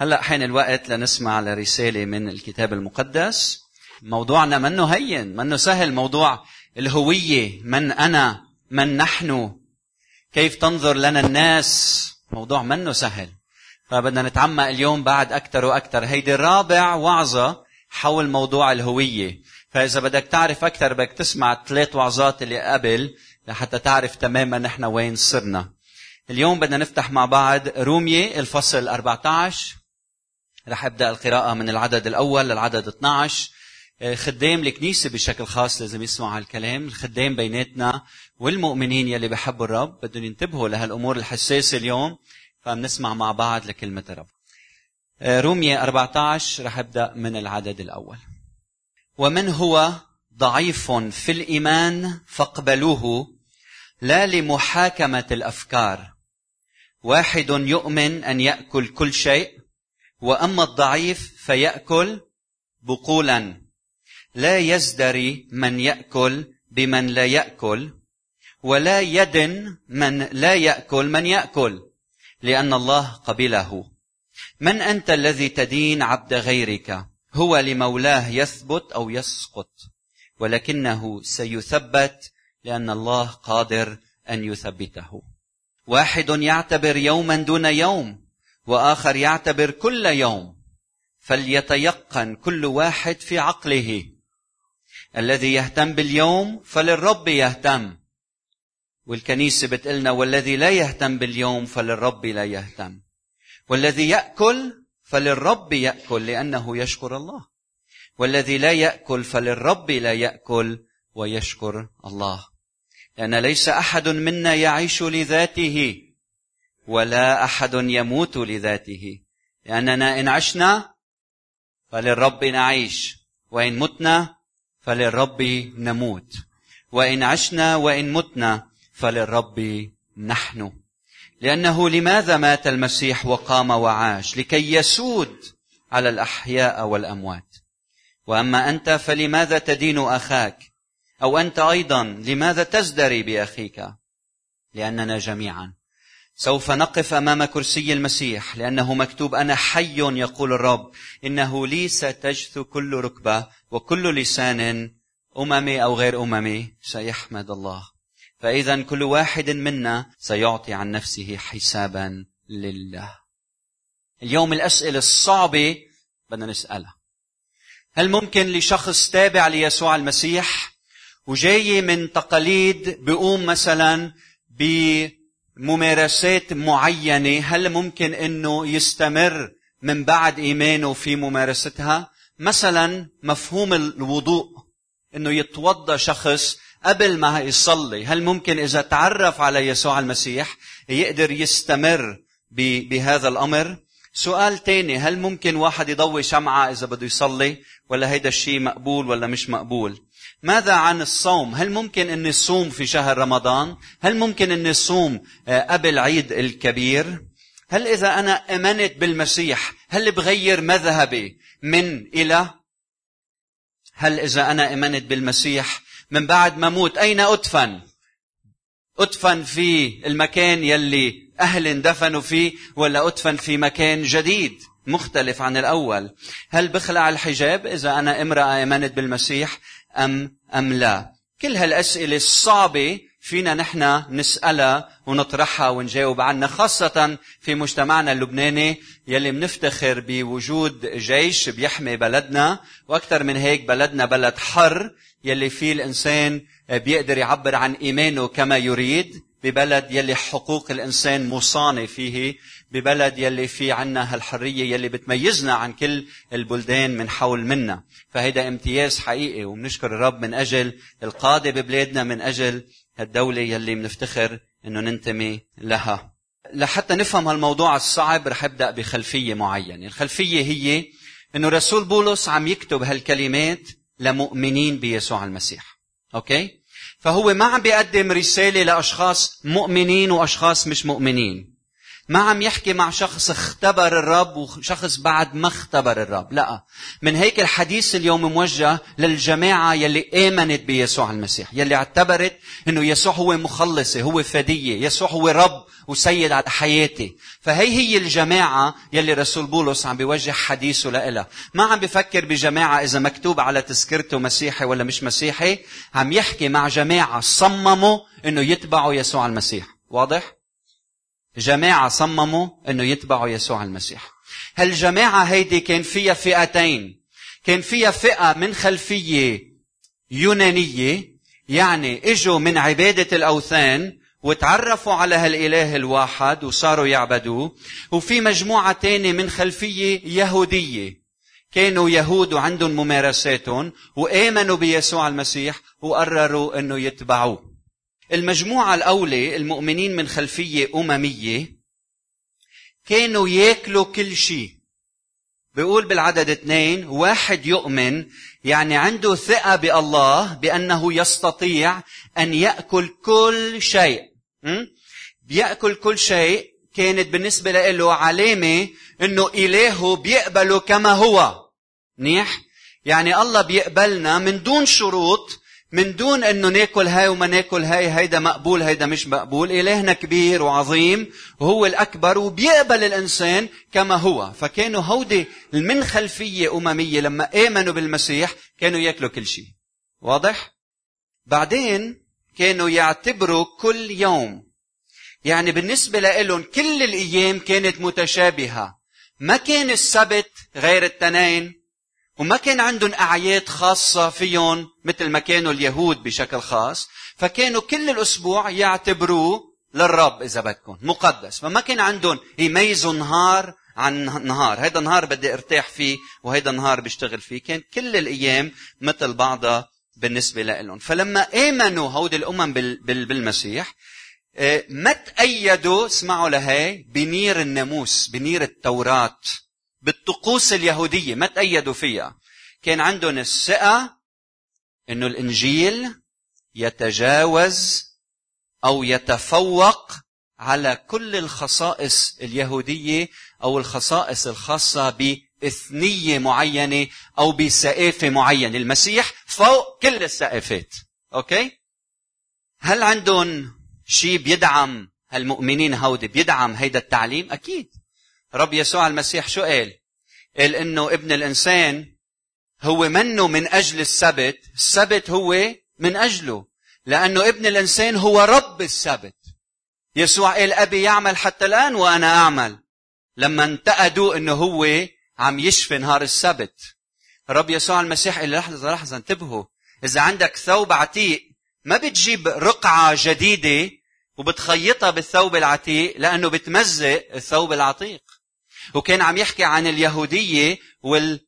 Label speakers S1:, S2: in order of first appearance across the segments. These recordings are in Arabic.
S1: هلا حين الوقت لنسمع لرسالة من الكتاب المقدس. موضوعنا منه هين منه سهل موضوع الهوية من أنا من نحن كيف تنظر لنا الناس. موضوع منه سهل. فبدنا نتعمق اليوم بعد أكثر وأكثر. هيدي الرابع وعظة حول موضوع الهوية. فإذا بدك تعرف أكثر بدك تسمع الثلاث وعظات اللي قبل لحتى تعرف تماما نحن وين صرنا. اليوم بدنا نفتح مع بعض رومية الفصل 14 رح أبدأ القراءة من العدد الأول للعدد 12 آه، خدام الكنيسة بشكل خاص لازم يسمعوا هالكلام. الخدام بيناتنا والمؤمنين يلي بحبوا الرب بدهم ينتبهوا لهالأمور الحساسة اليوم فبنسمع مع بعض لكلمة الرب. آه، رومية 14 رح أبدأ من العدد الأول. ومن هو ضعيف في الإيمان فاقبلوه لا لمحاكمة الأفكار. واحد يؤمن أن يأكل كل شيء وأما الضعيف فيأكل بقولا. لا يزدري من يأكل بمن لا يأكل ولا يدن من لا يأكل من يأكل لأن الله قبله. من أنت الذي تدين عبد غيرك؟ هو لمولاه يثبت أو يسقط ولكنه سيثبت لأن الله قادر أن يثبته. واحد يعتبر يوما دون يوم وآخر يعتبر كل يوم فليتيقن كل واحد في عقله. الذي يهتم باليوم فللرب يهتم. والكنيسة بتقلنا والذي لا يهتم باليوم فللرب لا يهتم. والذي يأكل فللرب يأكل لأنه يشكر الله. والذي لا يأكل فللرب لا يأكل ويشكر الله. لأن ليس أحد منا يعيش لذاته. ولا أحد يموت لذاته. لأننا إن عشنا فللرب نعيش وإن متنا فللرب نموت. وإن عشنا وإن متنا فللرب نحن. لأنه لماذا مات المسيح وقام وعاش؟ لكي يسود على الأحياء والأموات. وأما أنت فلماذا تدين أخاك؟ أو أنت أيضا لماذا تزدري بأخيك؟ لأننا جميعا. سوف نقف أمام كرسي المسيح لأنه مكتوب أنا حي يقول الرب. إنه لي ستجث كل ركبة وكل لسان أممي أو غير أممي سيحمد الله. فإذا كل واحد منا سيعطي عن نفسه حسابا لله. اليوم الأسئلة الصعبة بدنا نسألها. هل ممكن لشخص تابع ليسوع المسيح وجاي من تقاليد بيقوم مثلا ب ممارسات معينة هل ممكن إنه يستمر من بعد إيمانه في ممارستها؟ مثلا مفهوم الوضوء إنه يتوضأ شخص قبل ما يصلي هل ممكن إذا تعرف على يسوع المسيح يقدر يستمر بهذا الأمر؟ سؤال تاني هل ممكن واحد يضوي شمعة إذا بده يصلي؟ ولا هيدا الشيء مقبول ولا مش مقبول؟ ماذا عن الصوم؟ هل ممكن أن الصوم في شهر رمضان؟ هل ممكن أن الصوم آه، قبل عيد الكبير؟ هل إذا أنا أمنت بالمسيح هل بغير مذهبي من إلى؟ هل إذا أنا أمنت بالمسيح من بعد ما موت أين أدفن؟ أدفن في المكان يلي أهل اندفنوا فيه ولا أدفن في مكان جديد مختلف عن الأول؟ هل بخلع الحجاب إذا أنا امرأة آمنت بالمسيح؟ أم أم لا. كل هالأسئلة الصعبة فينا نحن نسألها ونطرحها ونجاوب عنها خاصة في مجتمعنا اللبناني يلي منفتخر بوجود جيش بيحمي بلدنا وأكثر من هيك بلدنا بلد حر يلي فيه الإنسان بيقدر يعبر عن إيمانه كما يريد ببلد يلي حقوق الإنسان مصانة فيه ببلد يلي في عنا هالحرية يلي بتميزنا عن كل البلدان من حول منا فهيدا امتياز حقيقي وبنشكر الرب من أجل القادة ببلادنا من أجل هالدولة يلي بنفتخر إنه ننتمي لها لحتى نفهم هالموضوع الصعب رح أبدأ بخلفية معينة، الخلفية هي إنه رسول بولس عم يكتب هالكلمات لمؤمنين بيسوع المسيح. أوكي؟ فهو ما عم بيقدم رسالة لأشخاص مؤمنين وأشخاص مش مؤمنين. ما عم يحكي مع شخص اختبر الرب وشخص بعد ما اختبر الرب. لا. من هيك الحديث اليوم موجه للجماعة يلي آمنت بيسوع المسيح يلي اعتبرت إنه يسوع هو مخلصي هو فدية يسوع هو رب وسيد على حياتي. فهي هي الجماعة يلي رسول بولس عم بيوجه حديثه لإلها. ما عم بفكر بجماعة إذا مكتوب على تذكرته مسيحي ولا مش مسيحي عم يحكي مع جماعة صمموا إنه يتبعوا يسوع المسيح. واضح؟ جماعة صمموا إنه يتبعوا يسوع المسيح. هالجماعة هيدي كان فيها فئتين. كان فيها فئة من خلفية يونانية يعني إجوا من عبادة الأوثان وتعرفوا على هالإله الواحد وصاروا يعبدوه وفي مجموعة تانية من خلفية يهودية كانوا يهود وعندهم ممارساتهم وآمنوا بيسوع المسيح وقرروا أنه يتبعوه المجموعة الأولى المؤمنين من خلفية أممية كانوا ياكلوا كل شيء. بيقول بالعدد اثنين واحد يؤمن يعني عنده ثقة بالله بأنه يستطيع أن يأكل كل شيء. بيأكل كل شيء كانت بالنسبة له علامة أنه إلهه بيقبله كما هو. منيح؟ يعني الله بيقبلنا من دون شروط من دون انه ناكل هاي وما ناكل هاي هيدا مقبول هيدا مش مقبول. إلهنا كبير وعظيم وهو الأكبر وبيقبل الإنسان كما هو. فكانوا هودي من خلفية أممية لما آمنوا بالمسيح كانوا يأكلوا كل شيء. واضح؟ بعدين كانوا يعتبروا كل يوم. يعني بالنسبة لهم كل الأيام كانت متشابهة. ما كان السبت غير التنين. وما كان عندهم أعياد خاصة فيهم مثل ما كانوا اليهود بشكل خاص فكانوا كل الأسبوع يعتبروه للرب إذا بدكم مقدس. فما كان عندهم يميزوا نهار عن نهار. هيدا نهار بدي أرتاح فيه وهيدا نهار بشتغل فيه. كان كل الأيام مثل بعضها بالنسبة لهم فلما آمنوا هودي الأمم بالمسيح آه، ما تأيدوا اسمعوا لهي بنير الناموس بنير التوراة. بالطقوس اليهودية. ما تأيدوا فيها. كان عندهم الثقة إنه الإنجيل يتجاوز أو يتفوق على كل الخصائص اليهودية أو الخصائص الخاصة بإثنية معينة أو بسقافة معينة. المسيح فوق كل السقافات أوكي؟ هل عندهم شيء بيدعم هالمؤمنين هودي؟ بيدعم هيدا التعليم؟ أكيد. رب يسوع المسيح شو قال؟ قال إنه ابن الإنسان هو منه من أجل السبت، السبت هو من أجله، لأنه ابن الإنسان هو رب السبت. يسوع قال أبي يعمل حتى الآن وأنا أعمل. لما انتقدوا إنه هو عم يشفي نهار السبت. رب يسوع المسيح قال لحظة لحظة انتبهوا، إذا عندك ثوب عتيق ما بتجيب رقعة جديدة وبتخيطها بالثوب العتيق لأنه بتمزق الثوب العتيق. وكان عم يحكي عن اليهودية وال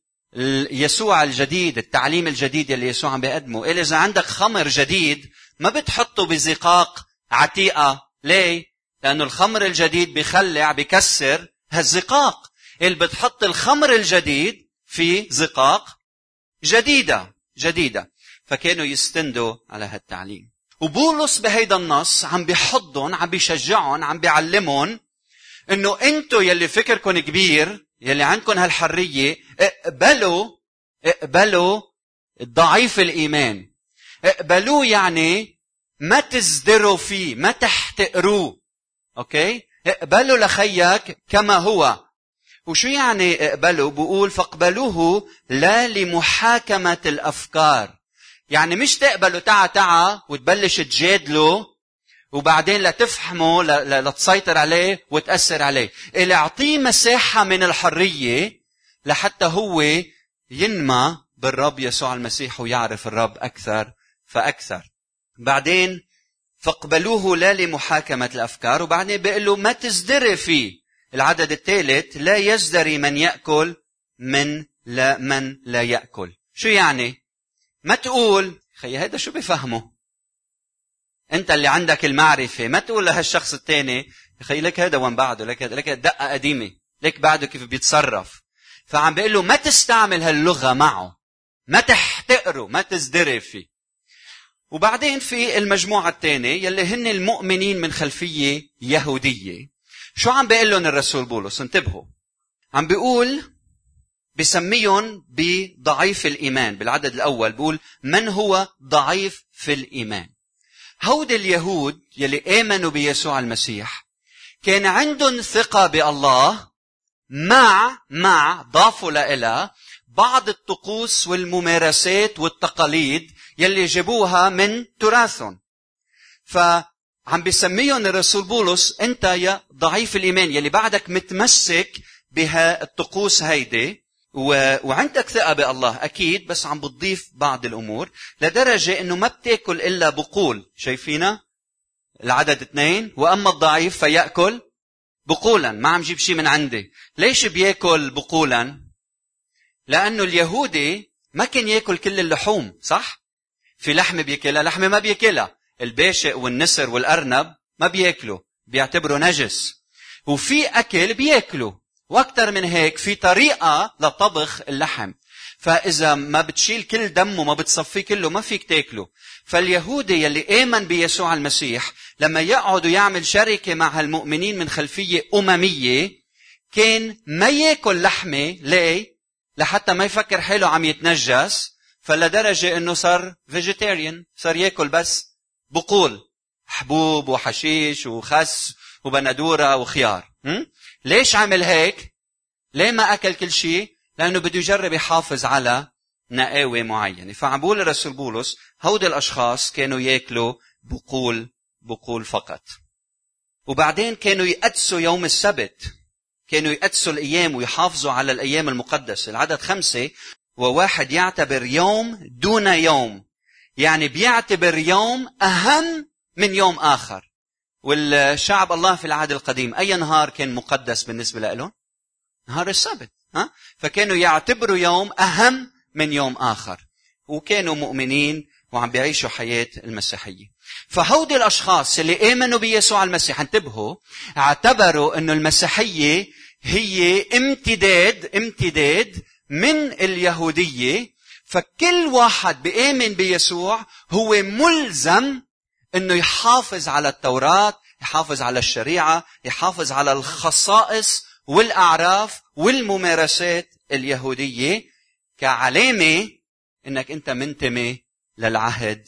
S1: يسوع الجديد التعليم الجديد اللي يسوع عم بيقدمه. قال إذا عندك خمر جديد ما بتحطه بزقاق عتيقة. ليه؟ لأنه الخمر الجديد بخلع بكسر هالزقاق. قال بتحط الخمر الجديد في زقاق جديدة جديدة. فكانوا يستندوا على هالتعليم. وبولس بهيدا النص عم بيحضهم عم بيشجعهم عم بيعلمهم انه انتو يلي فكركم كبير يلي عندكم هالحرية اقبلوا اقبلوا ضعيف الإيمان. اقبلوه يعني ما تزدروا فيه ما تحتقروه. أوكي؟ اقبلوا لخيك كما هو. وشو يعني اقبلوا؟ بقول فاقبلوه لا لمحاكمة الأفكار. يعني مش تقبلوا تعا تعا وتبلش تجادله وبعدين لتفهمه لتسيطر عليه وتأثر عليه. اللي اعطيه مساحة من الحرية لحتى هو ينمى بالرب يسوع المسيح ويعرف الرب أكثر فأكثر. بعدين فاقبلوه لا لمحاكمة الأفكار وبعدين بيقول له ما تزدري فيه العدد الثالث لا يزدري من يأكل من لا من لا يأكل. شو يعني؟ ما تقول خي هذا شو بفهمه انت اللي عندك المعرفة. ما تقول لهالشخص الثاني خي لك هذا وين بعده؟ لك لك دقة قديمة. لك بعده كيف بيتصرف. فعم بيقول له ما تستعمل هاللغة معه. ما تحتقره ما تزدري فيه. وبعدين في المجموعة الثانية يلي هن المؤمنين من خلفية يهودية. شو عم بيقول لهم الرسول بولس؟ انتبهوا. عم بيقول بسميهم بضعيف الإيمان. بالعدد الأول بيقول من هو ضعيف في الإيمان؟ هود اليهود يلي آمنوا بيسوع المسيح كان عندهم ثقة بالله مع مع ضافوا لإلها بعض الطقوس والممارسات والتقاليد يلي جابوها من تراثهم. فعم بيسميهم الرسول بولس أنت يا ضعيف الإيمان يلي بعدك متمسك بها الطقوس هيدي و... وعندك ثقة بالله أكيد بس عم بتضيف بعض الأمور لدرجة إنه ما بتأكل إلا بقول شايفينا العدد اثنين وأما الضعيف فيأكل بقولا ما عم جيب شيء من عندي. ليش بيأكل بقولا؟ لأنه اليهودي ما كان يأكل كل اللحوم صح؟ في لحمة بيأكلها لحمة ما بيأكلها. الباشق والنسر والأرنب ما بيأكلوا بيعتبروا نجس. وفي أكل بيأكلوا. وأكثر من هيك في طريقة لطبخ اللحم. فإذا ما بتشيل كل دمه ما بتصفيه كله ما فيك تاكله. فاليهودي يلي آمن بيسوع المسيح لما يقعد ويعمل شركة مع هالمؤمنين من خلفية أممية كان ما ياكل لحمة ليه؟ لحتى ما يفكر حاله عم يتنجس فلدرجة إنه صار فيجيتيريان صار ياكل بس بقول حبوب وحشيش وخس وبندورة وخيار. ليش عمل هيك؟ ليه ما أكل كل شيء؟ لأنه بده يجرب يحافظ على نقاوة معينة. فعم بقول الرسول بولس هودي الأشخاص كانوا يأكلوا بقول بقول فقط. وبعدين كانوا يقدسوا يوم السبت. كانوا يقدسوا الأيام ويحافظوا على الأيام المقدسة. العدد خمسة وواحد يعتبر يوم دون يوم. يعني بيعتبر يوم أهم من يوم آخر. والشعب الله في العهد القديم أي نهار كان مقدس بالنسبة لهم؟ نهار السبت ها؟ فكانوا يعتبروا يوم أهم من يوم آخر وكانوا مؤمنين وعم بيعيشوا حياة المسيحية فهودي الأشخاص اللي آمنوا بيسوع المسيح انتبهوا اعتبروا أنه المسيحية هي امتداد امتداد من اليهودية فكل واحد بيآمن بيسوع هو ملزم إنه يحافظ على التوراة يحافظ على الشريعة يحافظ على الخصائص والأعراف والممارسات اليهودية كعلامة إنك أنت منتمي للعهد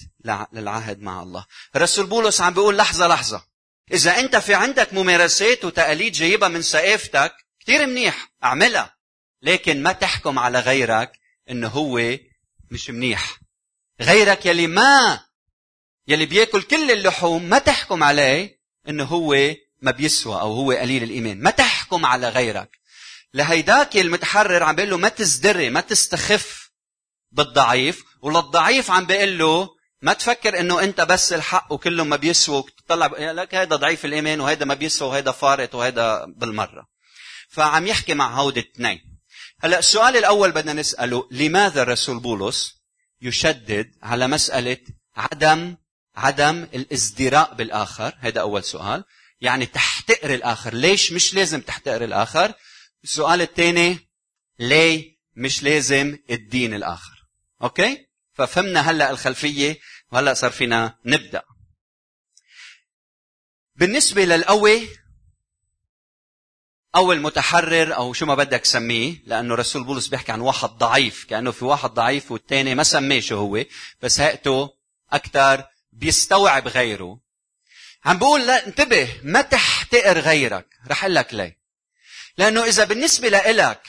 S1: للعهد مع الله. الرسول بولس عم بيقول لحظة لحظة. إذا أنت في عندك ممارسات وتقاليد جايبها من ثقافتك كثير منيح أعملها. لكن ما تحكم على غيرك إنه هو مش منيح. غيرك يلي ما يلي بياكل كل اللحوم ما تحكم عليه إنه هو ما بيسوى أو هو قليل الإيمان. ما تحكم على غيرك. لهيداك المتحرر عم بيقول له ما تزدري ما تستخف بالضعيف وللضعيف عم بيقول له ما تفكر إنه أنت بس الحق وكلهم ما بيسووا وتطلع لك هيدا ضعيف الإيمان وهيدا ما بيسوى وهيدا فارط وهيدا بالمرة. فعم يحكي مع هودي الاثنين هلأ السؤال الأول بدنا نسأله لماذا الرسول بولس يشدد على مسألة عدم عدم الازدراء بالآخر هذا أول سؤال. يعني تحتقر الآخر. ليش مش لازم تحتقر الآخر؟ السؤال الثاني ليه مش لازم الدين الآخر؟ أوكي؟ ففهمنا هلأ الخلفية وهلأ صار فينا نبدأ. بالنسبة للقوي أو المتحرر أو شو ما بدك سميه لأنه رسول بولس بيحكي عن واحد ضعيف كأنه في واحد ضعيف والثاني ما سميه شو هو بس هيئته أكثر بيستوعب غيره. عم بقول لا انتبه ما تحتقر غيرك. رح أقول لك ليه. لأنه إذا بالنسبة لإلك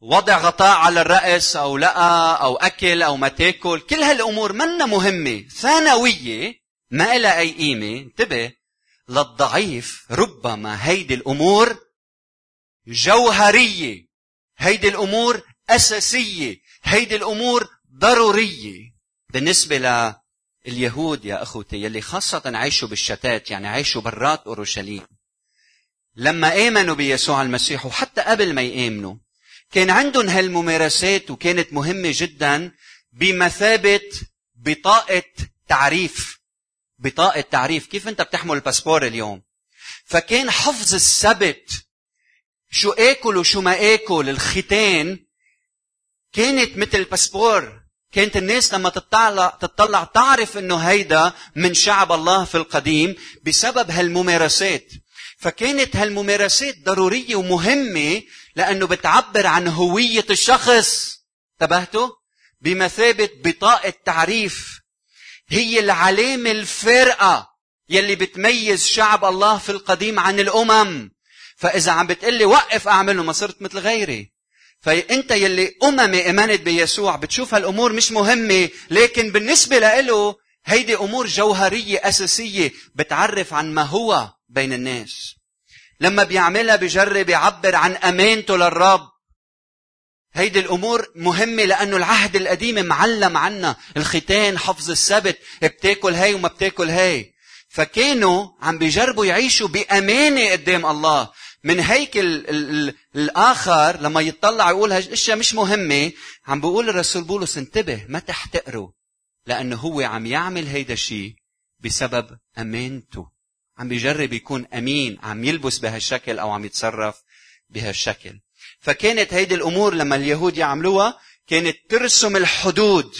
S1: وضع غطاء على الرأس أو لا أو أكل أو ما تأكل كل هالأمور منا مهمة ثانوية ما لها أي قيمة. انتبه للضعيف ربما هيدي الأمور جوهرية هيدي الأمور أساسية هيدي الأمور ضرورية. بالنسبة اليهود يا أخوتي يلي خاصة عايشوا بالشتات يعني عايشوا برات أورشليم لما آمنوا بيسوع المسيح وحتى قبل ما يآمنوا كان عندهم هالممارسات وكانت مهمة جدا بمثابة بطاقة تعريف. بطاقة تعريف. كيف أنت بتحمل الباسبور اليوم؟ فكان حفظ السبت شو آكل وشو ما آكل الختان كانت مثل الباسبور. كانت الناس لما تطلع تطلع تعرف إنه هيدا من شعب الله في القديم بسبب هالممارسات. فكانت هالممارسات ضرورية ومهمة لأنه بتعبر عن هوية الشخص. انتبهتوا؟ بمثابة بطاقة تعريف هي العلامة الفارقة يلي بتميز شعب الله في القديم عن الأمم. فإذا عم بتقلي وقف أعمله ما صرت مثل غيري. فأنت يلي أممي إمنت بيسوع بتشوف هالأمور مش مهمة لكن بالنسبة له هيدي أمور جوهرية أساسية بتعرف عن ما هو بين الناس. لما بيعملها بجرب يعبر عن أمانته للرب. هيدي الأمور مهمة لأنه العهد القديم معلم عنا. الختان حفظ السبت بتاكل هاي وما بتاكل هاي. فكانوا عم بيجربوا يعيشوا بأمانة قدام الله. من هيك ال ال الآخر لما يطلع يقول هالاشياء مش مهمة عم بيقول الرسول بولس انتبه ما تحتقره لأنه هو عم يعمل هيدا الشيء بسبب أمانته. عم بيجرب يكون أمين عم يلبس بهالشكل أو عم يتصرف بهالشكل. فكانت هيدي الأمور لما اليهود يعملوها كانت ترسم الحدود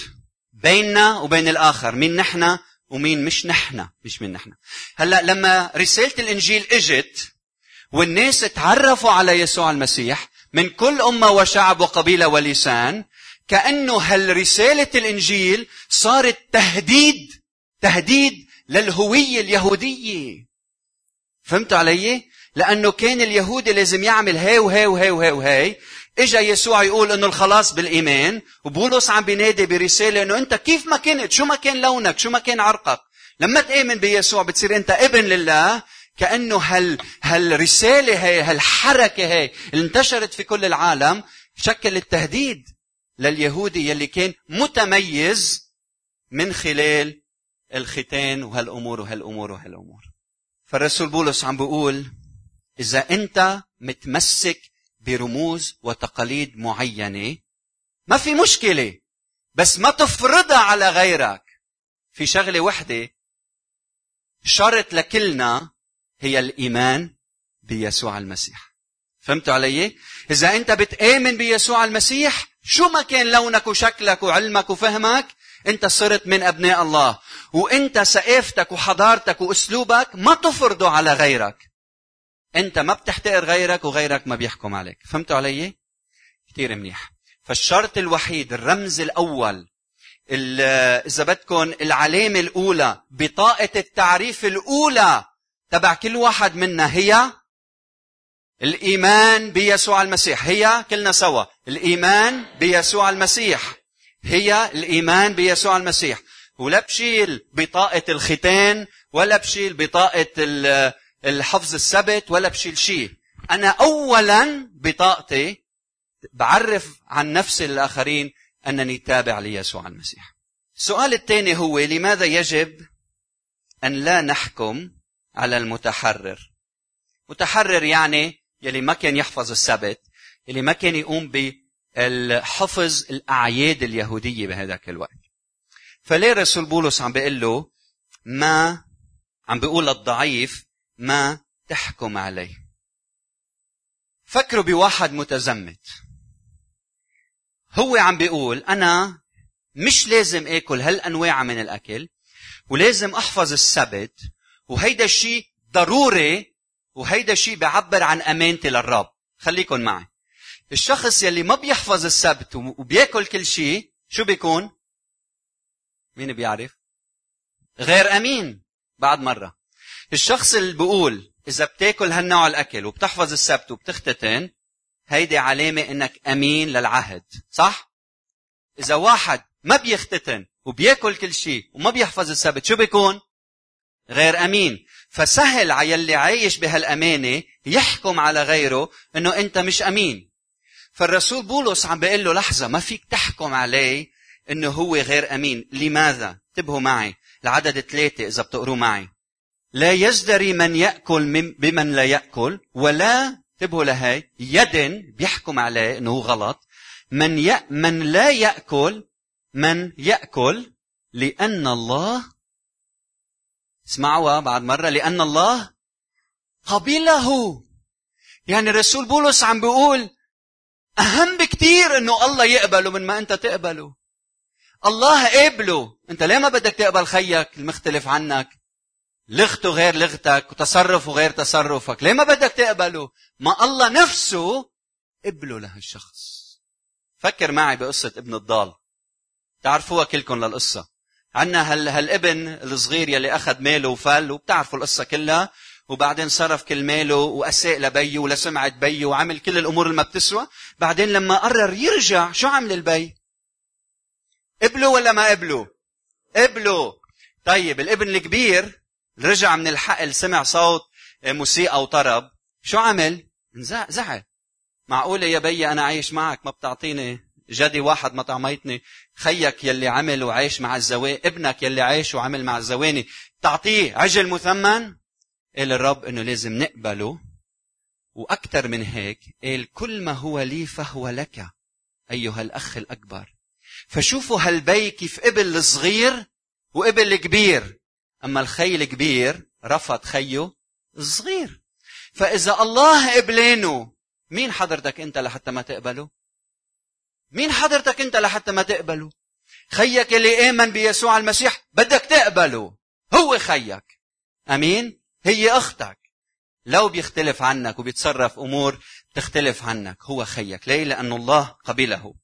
S1: بيننا وبين الآخر مين نحن ومين مش نحن مش مين نحن. هلأ لما رسالة الإنجيل إجت والناس تعرفوا على يسوع المسيح من كل أمة وشعب وقبيلة ولسان كأنه هالرسالة الإنجيل صارت تهديد تهديد للهوية اليهودية. فهمتوا علي؟ لأنه كان اليهودي لازم يعمل هاي وهاي وهاي وهاي وهاي. إجا يسوع يقول إنه الخلاص بالإيمان وبولس عم بينادي برسالة إنه أنت كيف ما كنت؟ شو ما كان لونك؟ شو ما كان عرقك؟ لما تآمن بيسوع بتصير أنت ابن لله كأنه هال هالرساله هي هالحركه هي اللي انتشرت في كل العالم شكلت تهديد لليهودي يلي كان متميز من خلال الختان وهالأمور وهالأمور وهالأمور. فالرسول بولس عم بيقول إذا أنت متمسك برموز وتقاليد معينة ما في مشكلة بس ما تفرضها على غيرك. في شغلة وحدة شرط لكلنا هي الإيمان بيسوع المسيح. فهمتوا علي؟ إذا أنت بتآمن بيسوع المسيح شو ما كان لونك وشكلك وعلمك وفهمك أنت صرت من أبناء الله. وأنت ثقافتك وحضارتك وأسلوبك ما تفرضه على غيرك. أنت ما بتحتقر غيرك وغيرك ما بيحكم عليك. فهمتوا علي؟ كثير منيح. فالشرط الوحيد الرمز الأول إذا بدكم العلامة الأولى بطاقة التعريف الأولى تبع كل واحد منا هي الإيمان بيسوع المسيح. هي كلنا سوا. الإيمان بيسوع المسيح. هي الإيمان بيسوع المسيح. ولا بشيل بطاقة الختان ولا بشيل بطاقة الحفظ السبت ولا بشيل شيء. أنا اولا بطاقتي بعرف عن نفسي للاخرين أنني تابع ليسوع المسيح. السؤال الثاني هو لماذا يجب أن لا نحكم على المتحرر. متحرر يعني يلي ما كان يحفظ السبت يلي ما كان يقوم بالحفظ الأعياد اليهودية بهذاك الوقت. فليه رسول بولس عم بيقول له ما عم بيقول للضعيف ما تحكم عليه. فكروا بواحد متزمت. هو عم بيقول أنا مش لازم آكل هالأنواع من الأكل ولازم أحفظ السبت وهيدا الشيء ضروري وهيدا الشيء بيعبر عن أمانتي للرب. خليكن معي. الشخص يلي ما بيحفظ السبت وبياكل كل شيء شو بيكون؟ مين بيعرف؟ غير أمين. بعد مرة. الشخص اللي بيقول إذا بتاكل هالنوع الأكل وبتحفظ السبت وبتختتن هيدي علامة إنك أمين للعهد. صح؟ إذا واحد ما بيختتن وبياكل كل شيء وما بيحفظ السبت شو بيكون؟ غير أمين. فسهل على يلي عايش بهالأمانة يحكم على غيره إنه أنت مش أمين. فالرسول بولس عم بيقول له لحظة ما فيك تحكم عليه إنه هو غير أمين. لماذا؟ انتبهوا معي العدد ثلاثة إذا بتقروا معي. لا يزدري من يأكل بمن لا يأكل ولا انتبهوا لهي يد بيحكم عليه إنه غلط. من ي... من لا يأكل من يأكل لأن الله اسمعوها بعد مرة لأن الله قبله يعني الرسول بولس عم بيقول أهم بكتير إنه الله يقبله من ما أنت تقبله. الله قبله. أنت ليه ما بدك تقبل خيك المختلف عنك؟ لغته غير لغتك وتصرفه غير تصرفك. ليه ما بدك تقبله؟ ما الله نفسه قبله لهالشخص. فكر معي بقصة ابن الضال. تعرفوها كلكم للقصة. عنا هال هالابن الصغير يلي أخذ ماله وفل وبتعرفوا القصة كلها وبعدين صرف كل ماله وأساء لبيه ولسمعة بيه وعمل كل الأمور اللي ما بتسوى. بعدين لما قرر يرجع شو عمل البي؟ قبله ولا ما قبله؟ قبله. طيب الابن الكبير رجع من الحقل سمع صوت موسيقى وطرب. شو عمل؟ زعل. معقولة يا بي أنا عايش معك ما بتعطيني جدي واحد ما طعميتني. خيك يلي عمل وعايش مع الزواني ابنك يلي عايش وعمل مع الزواني تعطيه عجل مثمن. قال الرب إنه لازم نقبله. وأكثر من هيك قال كل ما هو لي فهو لك أيها الأخ الأكبر. فشوفوا هالبي كيف قبل الصغير وقبل الكبير. أما الخي الكبير رفض خيه الصغير. فإذا الله قبلانه مين حضرتك أنت لحتى ما تقبله؟ مين حضرتك انت لحتى ما تقبله؟ خيك اللي آمن بيسوع المسيح بدك تقبله. هو خيك. أمين؟ هي أختك. لو بيختلف عنك وبيتصرف أمور تختلف عنك هو خيك. ليه؟ لأن الله قبله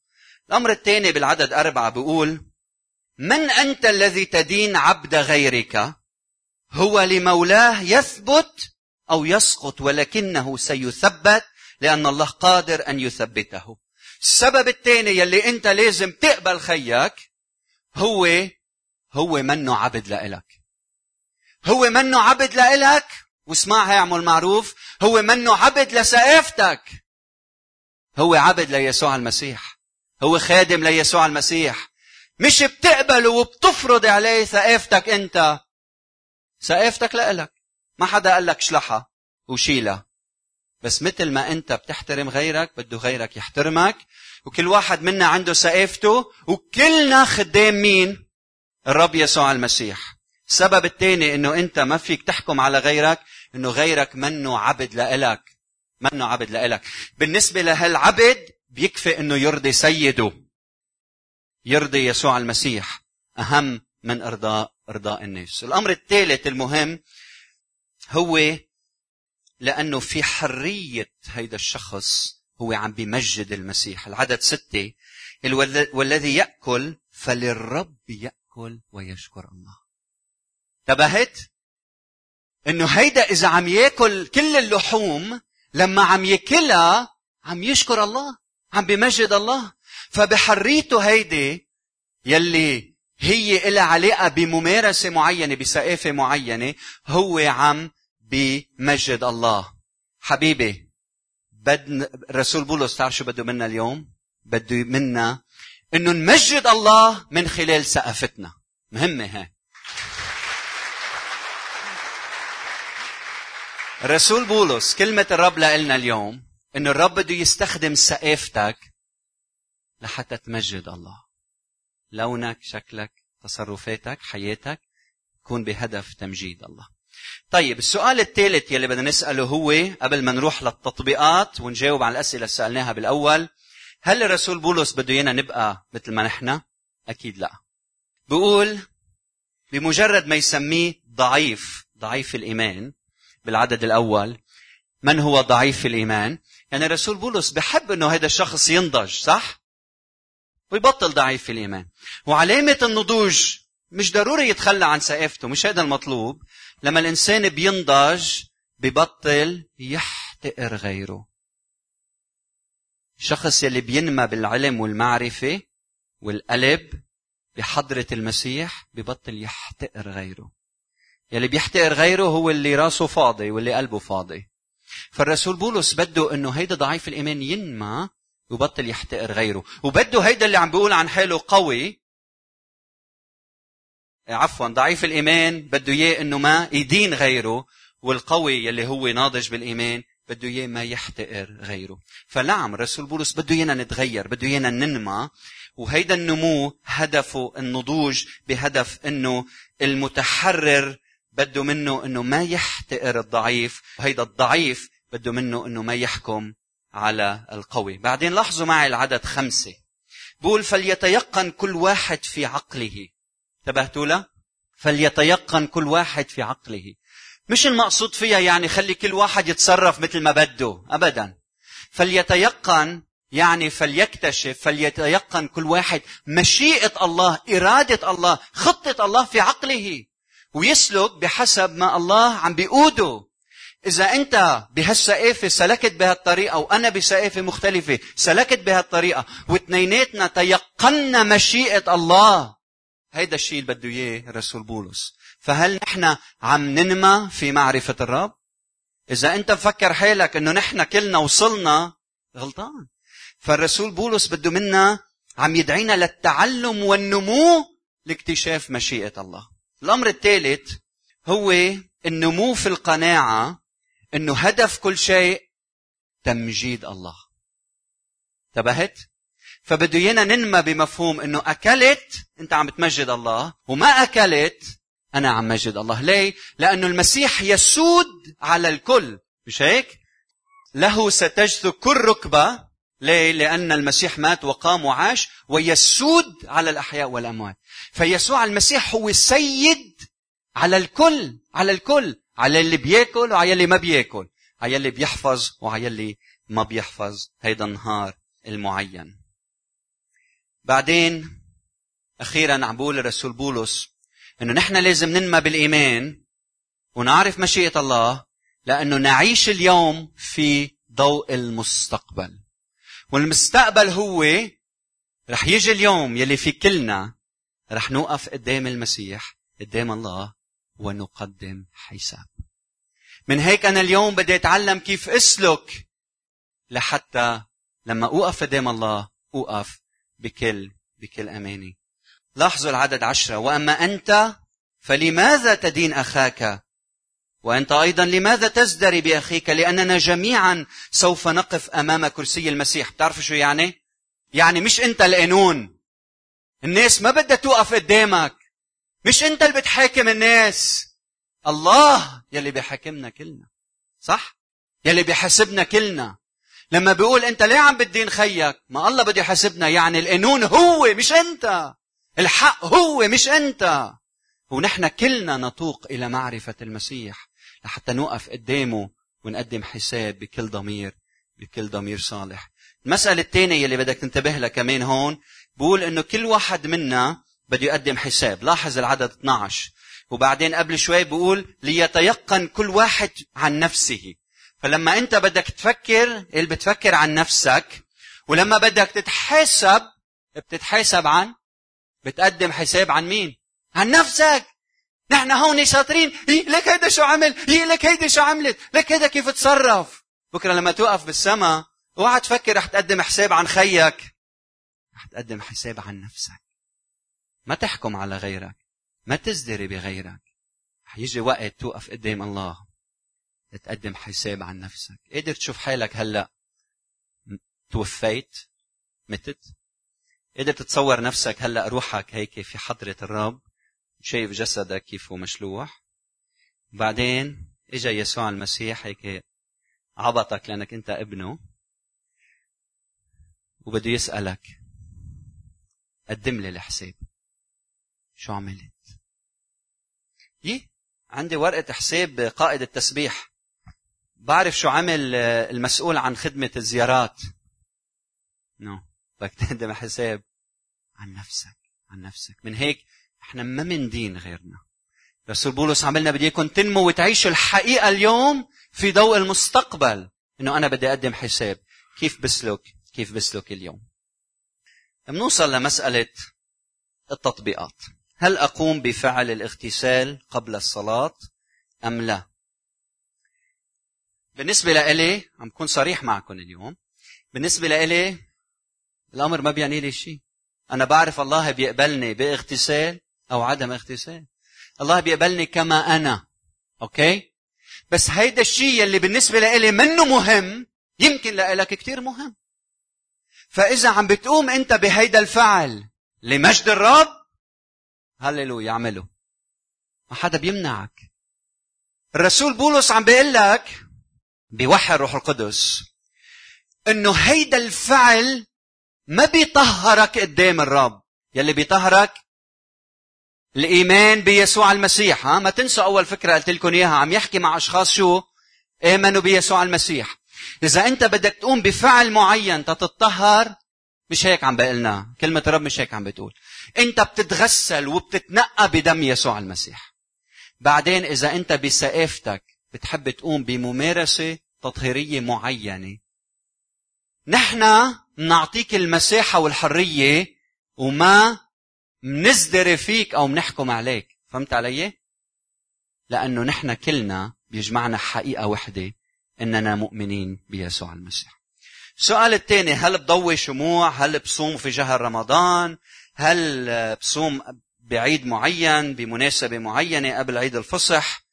S1: الأمر الثاني بالعدد أربعة بيقول من أنت الذي تدين عبد غيرك؟ هو لمولاه يثبت أو يسقط ولكنه سيثبت لأن الله قادر أن يثبته. السبب الثاني يلي أنت لازم تقبل خيك هو هو منه عبد لإلك. هو منه عبد لإلك واسمع هي عمو المعروف هو منه عبد لسقافتك هو عبد ليسوع المسيح. هو خادم ليسوع المسيح. مش بتقبله وبتفرض عليه ثقافتك انت. ثقافتك لإلك. ما حدا قال لك اشلحها وشيلها. بس مثل ما انت بتحترم غيرك بده غيرك يحترمك وكل واحد منا عنده ثقافته وكلنا خدام مين؟ الرب يسوع المسيح. السبب الثاني إنه انت ما فيك تحكم على غيرك إنه غيرك منه عبد لإلك. منه عبد لإلك. بالنسبة لهالعبد بيكفي إنه يرضي سيده. يرضي يسوع المسيح. أهم من ارضاء إرضاء الناس. الأمر الثالث المهم هو لأنه في حرية هيدا الشخص هو عم بيمجد المسيح. العدد ستة. والذي يأكل فللرب يأكل ويشكر الله. انتبهت؟ إنه هيدا إذا عم يأكل كل اللحوم لما عم يأكلها عم يشكر الله عم بمجد الله. فبحريته هيدي يلي هي إلها علاقة بممارسة معينة بثقافة معينة هو عم بمجد الله حبيبي بدنا الرسول بولس تعرف شو بده منا اليوم بده منا إنه نمجد الله من خلال ثقافتنا مهمة هاي رسول بولس كلمة الرب لنا اليوم إنه الرب بده يستخدم ثقافتك لحتى تمجد الله. لونك، شكلك، تصرفاتك، حياتك تكون بهدف تمجيد الله. طيب السؤال الثالث يلي بدنا نسأله هو قبل ما نروح للتطبيقات ونجاوب على الأسئلة اللي سألناها بالأول هل الرسول بولس بده إيانا نبقى مثل ما نحن؟ أكيد لا. بقول بمجرد ما يسميه ضعيف ضعيف الإيمان بالعدد الأول من هو ضعيف في الإيمان يعني الرسول بولس بحب أنه هذا الشخص ينضج صح؟ ويبطل ضعيف في الإيمان وعلامة النضوج مش ضروري يتخلى عن سقافته مش هذا المطلوب لما الإنسان بينضج ببطل يحتقر غيره. الشخص يلي بينمى بالعلم والمعرفة والقلب بحضرة المسيح ببطل يحتقر غيره. يلي بيحتقر غيره هو اللي راسه فاضي واللي قلبه فاضي. فالرسول بولس بده إنه هيدا ضعيف الإيمان ينمى وبطل يحتقر غيره. وبده هيدا اللي عم بيقول عن حاله قوي عفوا ضعيف الإيمان بده إياه إنه ما يدين غيره والقوي يلي هو ناضج بالإيمان بده إياه ما يحتقر غيره. فنعم الرسول بولس بده إيانا نتغير بده إيانا ننمى وهيدا النمو هدفه النضوج بهدف إنه المتحرر بده منه إنه ما يحتقر الضعيف وهيدا الضعيف بده منه إنه ما يحكم على القوي. بعدين لاحظوا معي العدد خمسة. بقول فليتيقن كل واحد في عقله. انتبهتوا له؟ فليتيقن كل واحد في عقله. مش المقصود فيها يعني خلي كل واحد يتصرف مثل ما بده ابدا. فليتيقن يعني فليكتشف فليتيقن كل واحد مشيئة الله إرادة الله خطة الله في عقله. ويسلك بحسب ما الله عم بيقوده. إذا أنت بهالسقافة سلكت بهالطريقة وأنا بسقافة مختلفة سلكت بهالطريقة واثنيناتنا تيقنا مشيئة الله هيدا الشيء اللي بده إياه الرسول بولس فهل نحن عم ننمى في معرفة الرب؟ إذا أنت مفكر حالك إنه نحن كلنا وصلنا غلطان. فالرسول بولس بده منا عم يدعينا للتعلم والنمو لاكتشاف مشيئة الله. الأمر الثالث هو النمو في القناعة إنه هدف كل شيء تمجيد الله. انتبهت؟ فبده ايانا ننمى بمفهوم إنه أكلت أنت عم تمجد الله وما أكلت أنا عم مجد الله. ليه؟ لأنه المسيح يسود على الكل. مش هيك؟ له ستجثو كل ركبة. ليه؟ لأن المسيح مات وقام وعاش ويسود على الأحياء والأموات. فيسوع المسيح هو السيد على الكل على الكل. على اللي بيأكل وعلى اللي ما بيأكل. على اللي بيحفظ وعلى اللي ما بيحفظ. هيدا النهار المعين. بعدين أخيرا عم بقول الرسول بولس إنه نحن لازم ننمى بالإيمان ونعرف مشيئة الله لأنه نعيش اليوم في ضوء المستقبل. والمستقبل هو رح يجي اليوم يلي في كلنا رح نوقف قدام المسيح قدام الله ونقدم حساب. من هيك أنا اليوم بدي أتعلم كيف أسلك لحتى لما أوقف قدام الله أوقف بكل بكل امانه لاحظوا العدد عشرة. وأما أنت فلماذا تدين أخاك؟ وأنت أيضا لماذا تزدري بأخيك؟ لأننا جميعا سوف نقف أمام كرسي المسيح. بتعرفوا شو يعني؟ يعني مش أنت القانون. الناس ما بدها توقف قدامك. مش أنت اللي بتحاكم الناس. الله يلي بيحاكمنا كلنا. صح؟ يلي بيحاسبنا كلنا. لما بيقول انت ليه عم بتدين خيك؟ ما الله بده يحاسبنا يعني القانون هو مش انت. الحق هو مش انت. ونحن كلنا نتوق إلى معرفة المسيح لحتى نوقف قدامه ونقدم حساب بكل ضمير بكل ضمير صالح. المسألة الثانية اللي بدك تنتبه لها كمان هون بقول إنه كل واحد منا بده يقدم حساب. لاحظ العدد 12 وبعدين قبل شوي بقول ليتيقن كل واحد عن نفسه. فلما انت بدك تفكر اللي بتفكر عن نفسك ولما بدك تتحاسب بتتحاسب عن بتقدم حساب عن مين؟ عن نفسك. نحن هون شاطرين. لك هيدا شو عمل؟ لك هيدا شو عملت؟ لك هيدا كيف تصرف؟ بكرة لما توقف بالسما اوعى تفكر رح تقدم حساب عن خيك. رح تقدم حساب عن نفسك. ما تحكم على غيرك. ما تزدري بغيرك. رح يجي وقت توقف قدام الله. تقدم حساب عن نفسك. قادر تشوف حالك هلأ توفيت متت قدر تتصور نفسك هلأ روحك هيك في حضرة الرب شايف جسدك كيف هو مشلوح. بعدين إجا يسوع المسيح هيك عبطك لأنك أنت ابنه. وبده يسألك قدم لي الحساب. شو عملت؟ يي عندي ورقة حساب قائد التسبيح. بعرف شو عمل المسؤول عن خدمة الزيارات. نو. بدك تقدم حساب. عن نفسك عن نفسك. من هيك إحنا ما من دين غيرنا. رسول بولس عملنا بدي إياكم تنمو وتعيشوا الحقيقة اليوم في ضوء المستقبل. إنه أنا بدي أقدم حساب. كيف بسلك كيف بسلك اليوم؟ بنوصل لمسألة التطبيقات. هل أقوم بفعل الاغتسال قبل الصلاة أم لا؟ بالنسبة لإلي عم بكون صريح معكم اليوم بالنسبة لإلي الأمر ما بيعني لي شيء. أنا بعرف الله بيقبلني باغتسال أو عدم اغتسال. الله بيقبلني كما أنا أوكي؟ بس هيدا الشيء اللي بالنسبة لإلي منه مهم يمكن لإلك كتير مهم. فإذا عم بتقوم أنت بهيدا الفعل لمجد الرب هللويا اعمله. ما حدا بيمنعك. الرسول بولس عم بيقول لك بوحي الروح القدس إنه هيدا الفعل ما بيطهرك قدام الرب. يلي بيطهرك الإيمان بيسوع المسيح ها؟ ما تنسوا أول فكرة قلت لكم إياها عم يحكي مع أشخاص شو؟ آمنوا بيسوع المسيح. إذا أنت بدك تقوم بفعل معين تتطهر مش هيك عم بقلنا؟ كلمة الرب مش هيك عم بتقول. أنت بتتغسل وبتتنقى بدم يسوع المسيح. بعدين إذا أنت بسقافتك بتحب تقوم بممارسة تطهيرية معينة. نحن نعطيك المساحة والحرية وما منزدري فيك أو منحكم عليك. فهمت علي؟ لأنه نحن كلنا بيجمعنا حقيقة وحدة إننا مؤمنين بيسوع المسيح. السؤال الثاني هل بضوي شموع؟ هل بصوم في شهر رمضان؟ هل بصوم بعيد معين بمناسبة معينة قبل عيد الفصح؟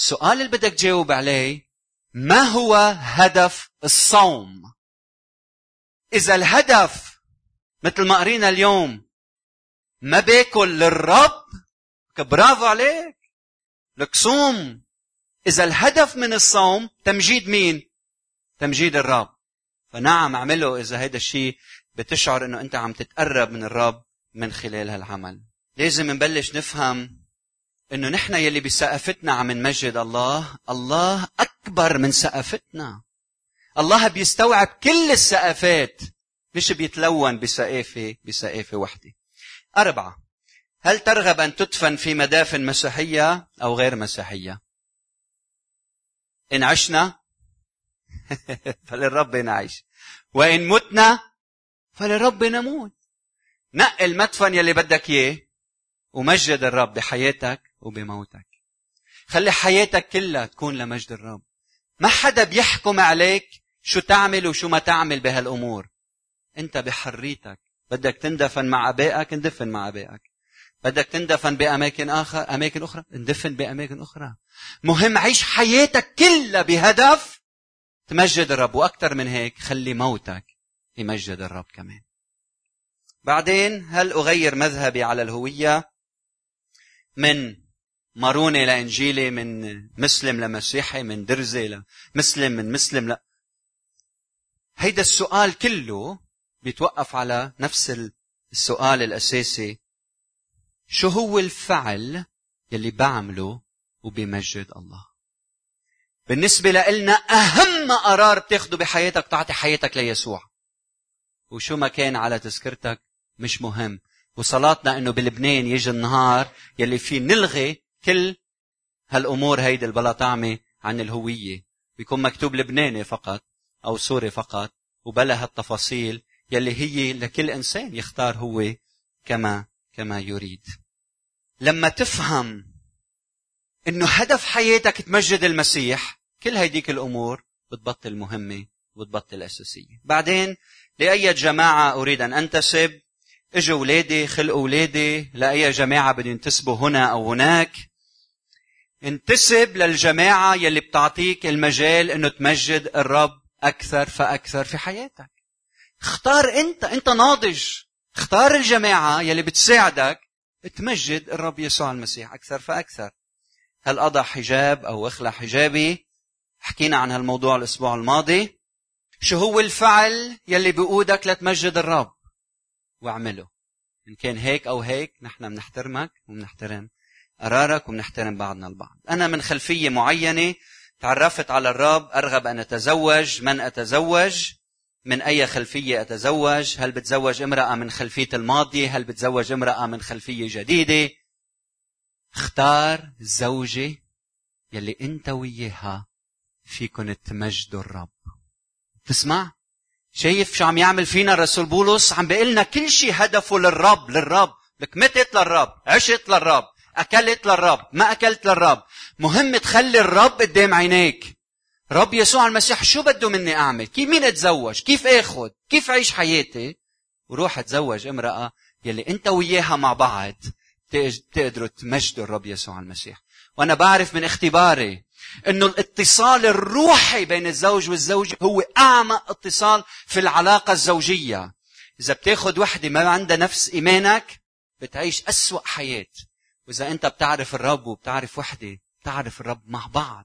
S1: السؤال اللي بدك تجاوب عليه ما هو هدف الصوم؟ إذا الهدف مثل ما قرينا اليوم ما باكل للرب برافو عليك. لك صوم. إذا الهدف من الصوم تمجيد مين؟ تمجيد الرب. فنعم أعمله إذا هذا الشيء بتشعر إنه أنت عم تتقرب من الرب من خلال هالعمل. لازم نبلش نفهم إنه نحن يلي بسقفتنا عم نمجد الله الله أكبر من سقفتنا. الله بيستوعب كل السقفات مش بيتلون بسقافة بسقافة وحدة. أربعة هل ترغب أن تدفن في مدافن مسيحية أو غير مسيحية؟ إن عشنا فللرب نعيش. وإن متنا فللرب نموت. نقي المدفن يلي بدك إياه ومجد الرب بحياتك وبموتك. خلي حياتك كلها تكون لمجد الرب. ما حدا بيحكم عليك شو تعمل وشو ما تعمل بهالأمور. أنت بحريتك. بدك تندفن مع أبائك اندفن مع أبائك. بدك تندفن بأماكن آخر أماكن أخرى اندفن بأماكن أخرى. مهم عيش حياتك كلها بهدف تمجد الرب. وأكثر من هيك خلي موتك يمجد الرب كمان. بعدين هل أغير مذهبي على الهوية؟ من مارونة لإنجيلي من مسلم لمسيحي من درزة لمسلم من مسلم لا. هيدا السؤال كله بيتوقف على نفس السؤال الأساسي. شو هو الفعل يلي بعمله وبيمجد الله؟ بالنسبة لنا أهم قرار بتاخده بحياتك تعطي حياتك ليسوع. وشو ما كان على تذكرتك مش مهم. وصلاتنا إنه بلبنان يجي النهار يلي فيه نلغي كل هالأمور هيدي البلا طعمه عن الهوية. بيكون مكتوب لبناني فقط أو سوري فقط وبلا هالتفاصيل يلي هي لكل إنسان يختار هو كما كما يريد. لما تفهم إنه هدف حياتك تمجد المسيح كل هيديك الأمور بتبطل مهمة وبتبطل أساسية. بعدين لأي جماعة أريد أن أنتسب إجوا أولادي خلقوا أولادي لأي جماعة بدي ينتسبوا هنا أو هناك انتسب للجماعة يلي بتعطيك المجال إنه تمجد الرب أكثر فأكثر في حياتك. اختار أنت أنت ناضج. اختار الجماعة يلي بتساعدك تمجد الرب يسوع المسيح أكثر فأكثر. هل اضع حجاب أو اخلع حجابي؟ حكينا عن هالموضوع الأسبوع الماضي. شو هو الفعل يلي بيقودك لتمجد الرب؟ واعمله. إن كان هيك أو هيك نحن بنحترمك وبنحترم. قرارك وبنحترم بعضنا البعض. أنا من خلفية معينة تعرفت على الرب أرغب أن أتزوج. من أتزوج؟ من أي خلفية أتزوج؟ هل بتزوج امرأة من خلفية الماضي؟ هل بتزوج امرأة من خلفية جديدة؟ اختار زوجة يلي أنت وياها فيكن تمجدوا الرب. تسمع شايف شو عم يعمل فينا الرسول بولس؟ عم بيقلنا كل شيء هدفه للرب للرب. لك متت للرب عشت للرب. أكلت للرب. ما أكلت للرب. مهم تخلي الرب قدام عينيك. رب يسوع المسيح شو بده مني أعمل؟ كيف مين أتزوج؟ كيف آخذ؟ كيف أعيش حياتي؟ وروح أتزوج امرأة يلي أنت وياها مع بعض تقدروا تمجدوا الرب يسوع المسيح. وأنا بعرف من اختباري إنه الاتصال الروحي بين الزوج والزوجة هو اعمق اتصال في العلاقة الزوجية. إذا بتاخذ وحدة ما عندها نفس إيمانك بتعيش أسوأ حياة. وإذا أنت بتعرف الرب وبتعرف وحدة بتعرف الرب مع بعض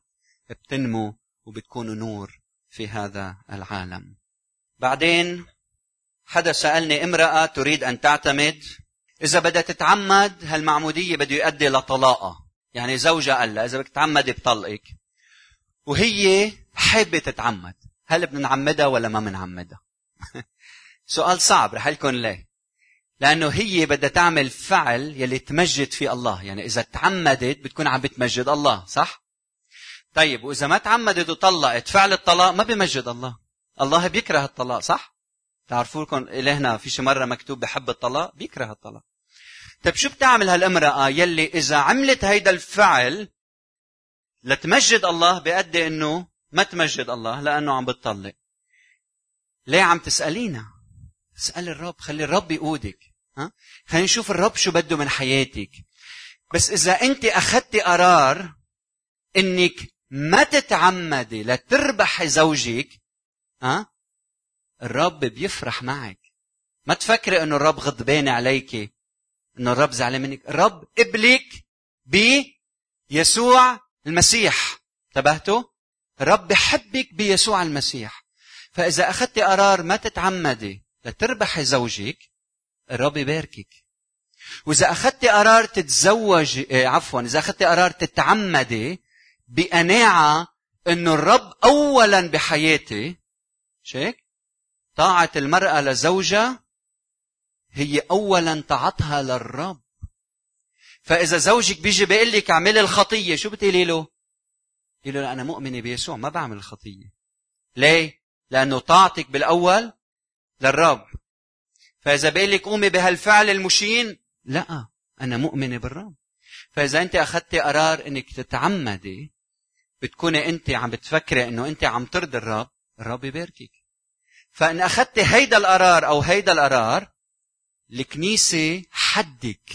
S1: بتنمو وبتكونوا نور في هذا العالم. بعدين حدا سألني امرأة تريد أن تعتمد؟ إذا بدها تتعمد هالمعمودية بده يؤدي لطلاقة. يعني زوجها قال لها إذا بدك تتعمدي بطلقك. وهي حابة تتعمد. هل بدنا نعمدها ولا ما بنعمدها؟ سؤال صعب رح لكم ليه؟ لأنه هي بدها تعمل فعل يلي تمجد فيه الله. يعني إذا تعمدت بتكون عم بتمجد الله صح؟ طيب وإذا ما تعمدت وطلقت فعل الطلاق ما بمجد الله. الله بيكره الطلاق صح؟ تعرفوا لكم إلهنا في شي مرة مكتوب بحب الطلاق؟ بيكره الطلاق. طيب شو بتعمل هالامرأة يلي إذا عملت هيدا الفعل لتمجد الله بيأدي إنه ما تمجد الله لأنه عم بتطلق؟ ليه عم تسألينا؟ اسأل الرب خلي الرب يقودك. ها؟ خلينا نشوف الرب شو بده من حياتك. بس إذا أنت أخذتي قرار إنك ما تتعمدي لتربحي زوجك ها؟ الرب بيفرح معك. ما تفكري إنه الرب غضبان عليك إنه الرب زعلان منك. الرب قبلك بيسوع المسيح. انتبهتوا؟ الرب بحبك بيسوع المسيح. فإذا اخذتي قرار ما تتعمدي لتربحي زوجك الرب يباركك وإذا اخذتي قرار تتزوج إيه، عفوا إذا اخذتي قرار تتعمدي بقناعة إنه الرب اولا بحياتي شيك طاعة المرأة لزوجها هي أولا طاعتها للرب فإذا زوجك بيجي بيقول لك اعملي الخطية شو بتقولي له؟ بتقولي له أنا مؤمنة بيسوع ما بعمل الخطية ليه؟ لأنه طاعتك بالأول للرب. فإذا بيقول لك قومي بهالفعل المشين لا أنا مؤمنة بالرب. فإذا أنت أخذتي قرار أنك تتعمدي بتكوني أنت عم بتفكري أنه أنت عم ترضي الرب الرب يباركك. فإن أخذت هيدا القرار أو هيدا القرار الكنيسة حدك.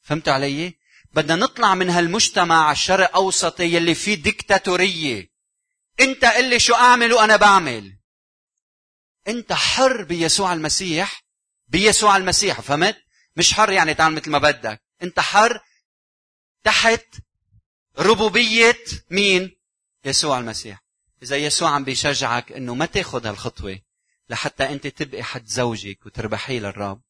S1: فهمتوا علي؟ بدنا نطلع من هالمجتمع الشرق أوسطي يلي فيه ديكتاتورية. أنت قل لي شو أعمل وأنا بعمل. أنت حر بيسوع المسيح بيسوع المسيح فهمت؟ مش حر يعني تعمل مثل ما بدك. أنت حر تحت ربوبية مين؟ يسوع المسيح. إذا يسوع عم بيشجعك إنه ما تاخذ هالخطوة لحتى أنت تبقي حد زوجك وتربحيه للرب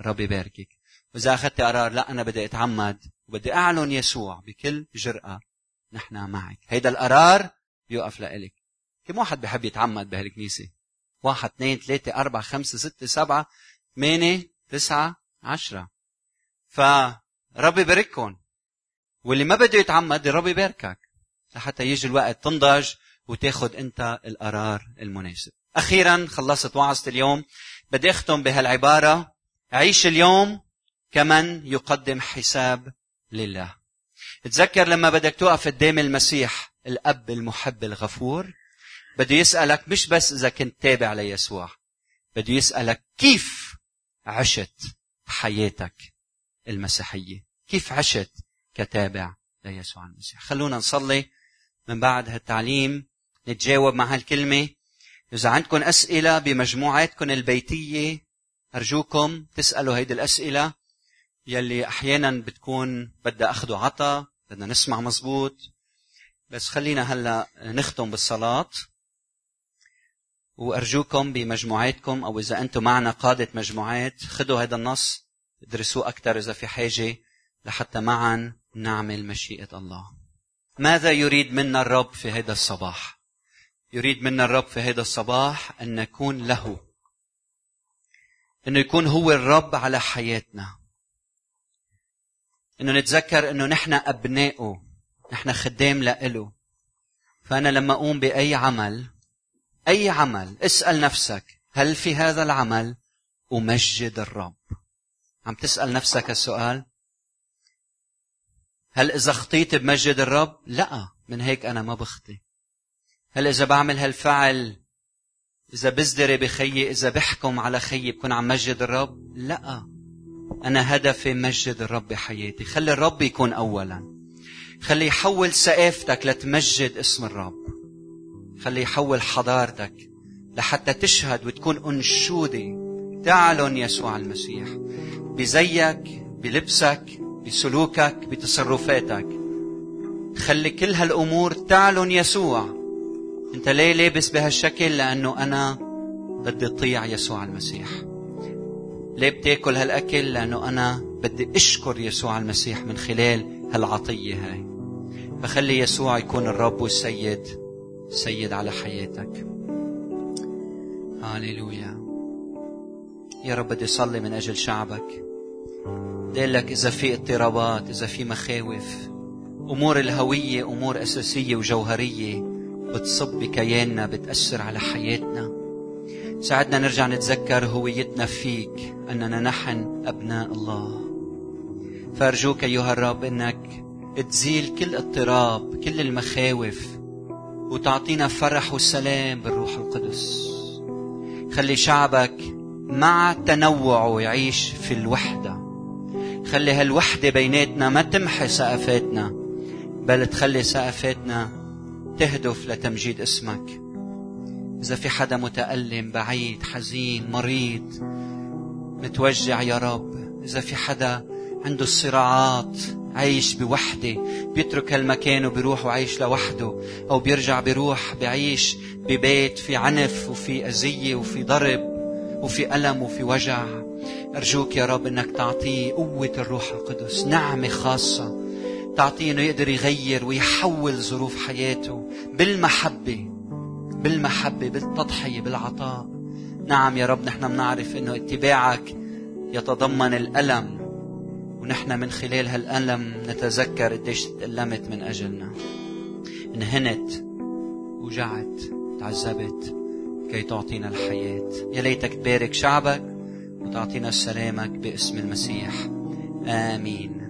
S1: الرب يباركك. وإذا أخذت قرار لا أنا بدي أتعمد وبدي أعلن يسوع بكل جرأة نحن معك. هيدا القرار بيوقف لإلك. كم واحد بحب يتعمد بهالكنيسة؟ واحد اثنين ثلاثة أربعة خمسة ستة سبعة ثمانية تسعة عشرة. فرب يبارككم واللي ما بده يتعمد الرب يباركك لحتى يجي الوقت تنضج وتاخذ انت القرار المناسب. أخيرا خلصت وعظة اليوم. بدي أختم بهالعبارة. عيش اليوم كمن يقدم حساب لله. تذكر لما بدك توقف قدام المسيح الأب المحب الغفور؟ بده يسألك مش بس إذا كنت تابع ليسوع بده يسألك كيف عشت حياتك المسيحية؟ كيف عشت كتابع ليسوع المسيح؟ خلونا نصلي من بعد هالتعليم نتجاوب مع هالكلمة. إذا عندكم أسئلة بمجموعاتكم البيتية أرجوكم تسألوا هيدي الأسئلة. يلي أحيانا بتكون بدها أخذ وعطا بدنا نسمع مزبوط. بس خلينا هلأ نختم بالصلاة. وأرجوكم بمجموعاتكم أو إذا أنتم معنا قادة مجموعات خذوا هذا النص ادرسوه أكثر إذا في حاجة لحتى معا نعمل مشيئة الله. ماذا يريد منا الرب في هذا الصباح؟ يريد منا الرب في هذا الصباح أن نكون له أنه يكون هو الرب على حياتنا. أنه نتذكر أنه نحن أبنائه نحن خدام لإله. فأنا لما أقوم بأي عمل أي عمل؟ اسأل نفسك هل في هذا العمل أمجد الرب؟ عم تسأل نفسك السؤال هل إذا خطيت بمجد الرب؟ لا من هيك أنا ما بخطي. هل إذا بعمل هالفعل إذا بزدري بخيي إذا بحكم على خيي بكون عم مجد الرب؟ لا أنا هدفي مجد الرب بحياتي. خلي الرب يكون أولا. خلي يحول سقافتك لتمجد اسم الرب. خلي يحول حضارتك لحتى تشهد وتكون أنشودة. تعلن يسوع المسيح. بزيك بلبسك بسلوكك بتصرفاتك. خلي كل هالأمور تعلن يسوع. أنت ليه لابس بهالشكل؟ لأنه أنا بدي أطيع يسوع المسيح. ليه بتاكل هالأكل؟ لأنه أنا بدي أشكر يسوع المسيح من خلال هالعطية هاي. فخلي يسوع يكون الرب والسيد. سيد على حياتك. هاليلويا. يا رب بدي أصلي من أجل شعبك. لك إذا في اضطرابات إذا في مخاوف. أمور الهوية أمور أساسية وجوهرية بتصب بكياننا بتأثر على حياتنا. ساعدنا نرجع نتذكر هويتنا فيك أننا نحن أبناء الله. فأرجوك أيها الرب أنك تزيل كل اضطراب كل المخاوف وتعطينا فرح وسلام بالروح القدس. خلي شعبك مع تنوعه يعيش في الوحدة. خلي هالوحدة بيناتنا ما تمحي سقفاتنا بل تخلي سقفاتنا تهدف لتمجيد اسمك. إذا في حدا متألم بعيد حزين مريض متوجع يا رب. إذا في حدا عنده الصراعات عايش بوحدة بيترك هالمكان وبيروح وعايش لوحده أو بيرجع بيروح بعيش ببيت في عنف وفي أذية وفي ضرب وفي ألم وفي وجع. أرجوك يا رب أنك تعطيه قوة الروح القدس نعمة خاصة تعطيه أنه يقدر يغير ويحول ظروف حياته بالمحبة بالمحبة بالتضحية بالعطاء. نعم يا رب نحن بنعرف أنه اتباعك يتضمن الألم ونحن من خلال هالألم نتذكر قديش تألمت من أجلنا. انهنت وجعت تعذبت كي تعطينا الحياة. يا ليتك تبارك شعبك وتعطينا سلامك باسم المسيح. آمين.